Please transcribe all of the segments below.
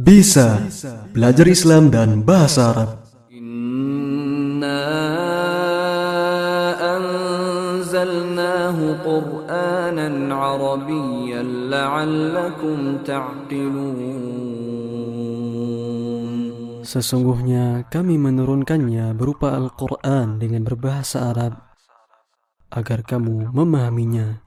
Bisa belajar Islam dan bahasa Arab. Inna anzalnahu Qur'anan Arabiyyan la'allakum ta'qilun. Sesungguhnya kami menurunkannya berupa Al-Qur'an dengan berbahasa Arab agar kamu memahaminya.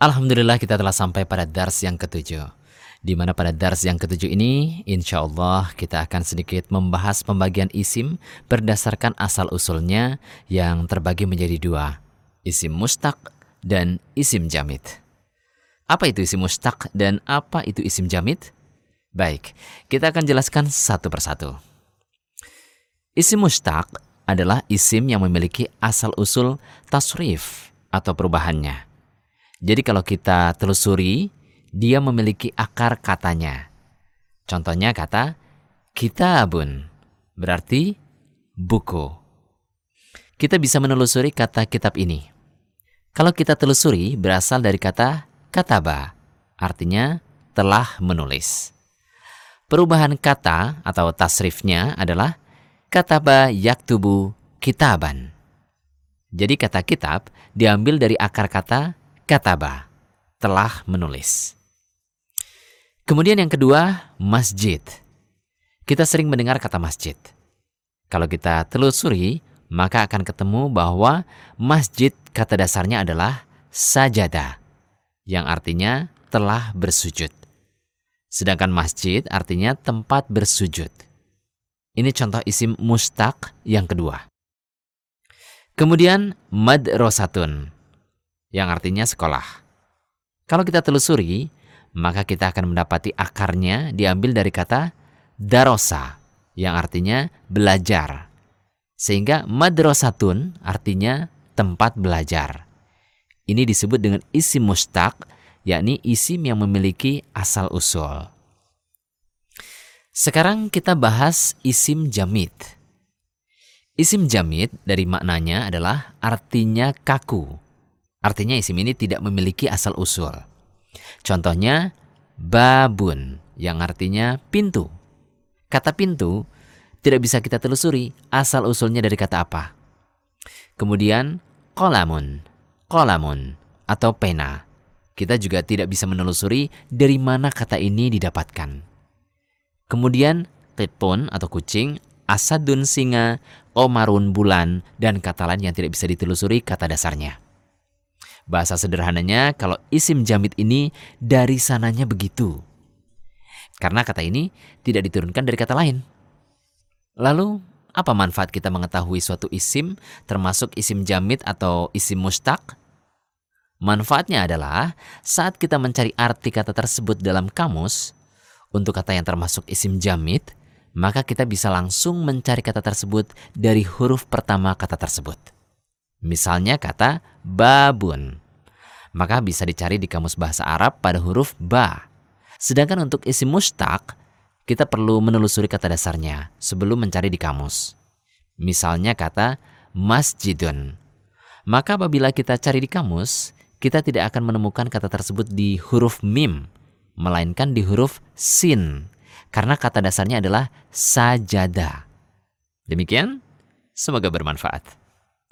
Alhamdulillah kita telah sampai pada dars yang ketujuh. Di mana pada dars yang ketujuh ini, insya Allah kita akan sedikit membahas pembagian isim berdasarkan asal-usulnya yang terbagi menjadi dua. Isim mustaq dan isim jamid. Apa itu isim mustaq dan apa itu isim jamid? Baik, kita akan jelaskan satu persatu. Isim mustaq adalah isim yang memiliki asal-usul tasrif atau perubahannya. Jadi kalau kita telusuri, dia memiliki akar katanya. Contohnya kata kitabun, berarti buku. Kita bisa menelusuri kata kitab ini. Kalau kita telusuri berasal dari kata kataba, artinya telah menulis. Perubahan kata atau tasrifnya adalah kataba yaktubu kitaban. Jadi kata kitab diambil dari akar kata kataba, telah menulis. Kemudian yang kedua, masjid. Kita sering mendengar kata masjid. Kalau kita telusuri, maka akan ketemu bahwa masjid kata dasarnya adalah sajada, yang artinya telah bersujud. Sedangkan masjid artinya tempat bersujud. Ini contoh isim mustaq yang kedua. Kemudian madrasatun yang artinya sekolah. Kalau kita telusuri, maka kita akan mendapati akarnya diambil dari kata darosa yang artinya belajar. Sehingga madrasatun artinya tempat belajar. Ini disebut dengan isim mustaq, yakni isim yang memiliki asal usul. Sekarang kita bahas isim jamid. Isim jamid dari maknanya adalah artinya kaku. Artinya isim ini tidak memiliki asal usul. Contohnya babun yang artinya pintu. Kata pintu tidak bisa kita telusuri asal usulnya dari kata apa. Kemudian kolamun, kolamun atau pena. Kita juga tidak bisa menelusuri dari mana kata ini didapatkan. Kemudian kitpun atau kucing, asadun singa, omarun bulan, dan kata lain yang tidak bisa ditelusuri kata dasarnya. Bahasa sederhananya, kalau isim jamid ini dari sananya begitu. Karena kata ini tidak diturunkan dari kata lain. Lalu, apa manfaat kita mengetahui suatu isim, termasuk isim jamid atau isim mustaq? Manfaatnya adalah saat kita mencari arti kata tersebut dalam kamus, untuk kata yang termasuk isim jamid, maka kita bisa langsung mencari kata tersebut dari huruf pertama kata tersebut. Misalnya kata babun. Maka bisa dicari di kamus bahasa Arab pada huruf ba. Sedangkan untuk isim mustaq, kita perlu menelusuri kata dasarnya sebelum mencari di kamus. Misalnya kata masjidun. Maka apabila kita cari di kamus, kita tidak akan menemukan kata tersebut di huruf mim, melainkan di huruf sin. Karena kata dasarnya adalah sajada. Demikian, semoga bermanfaat.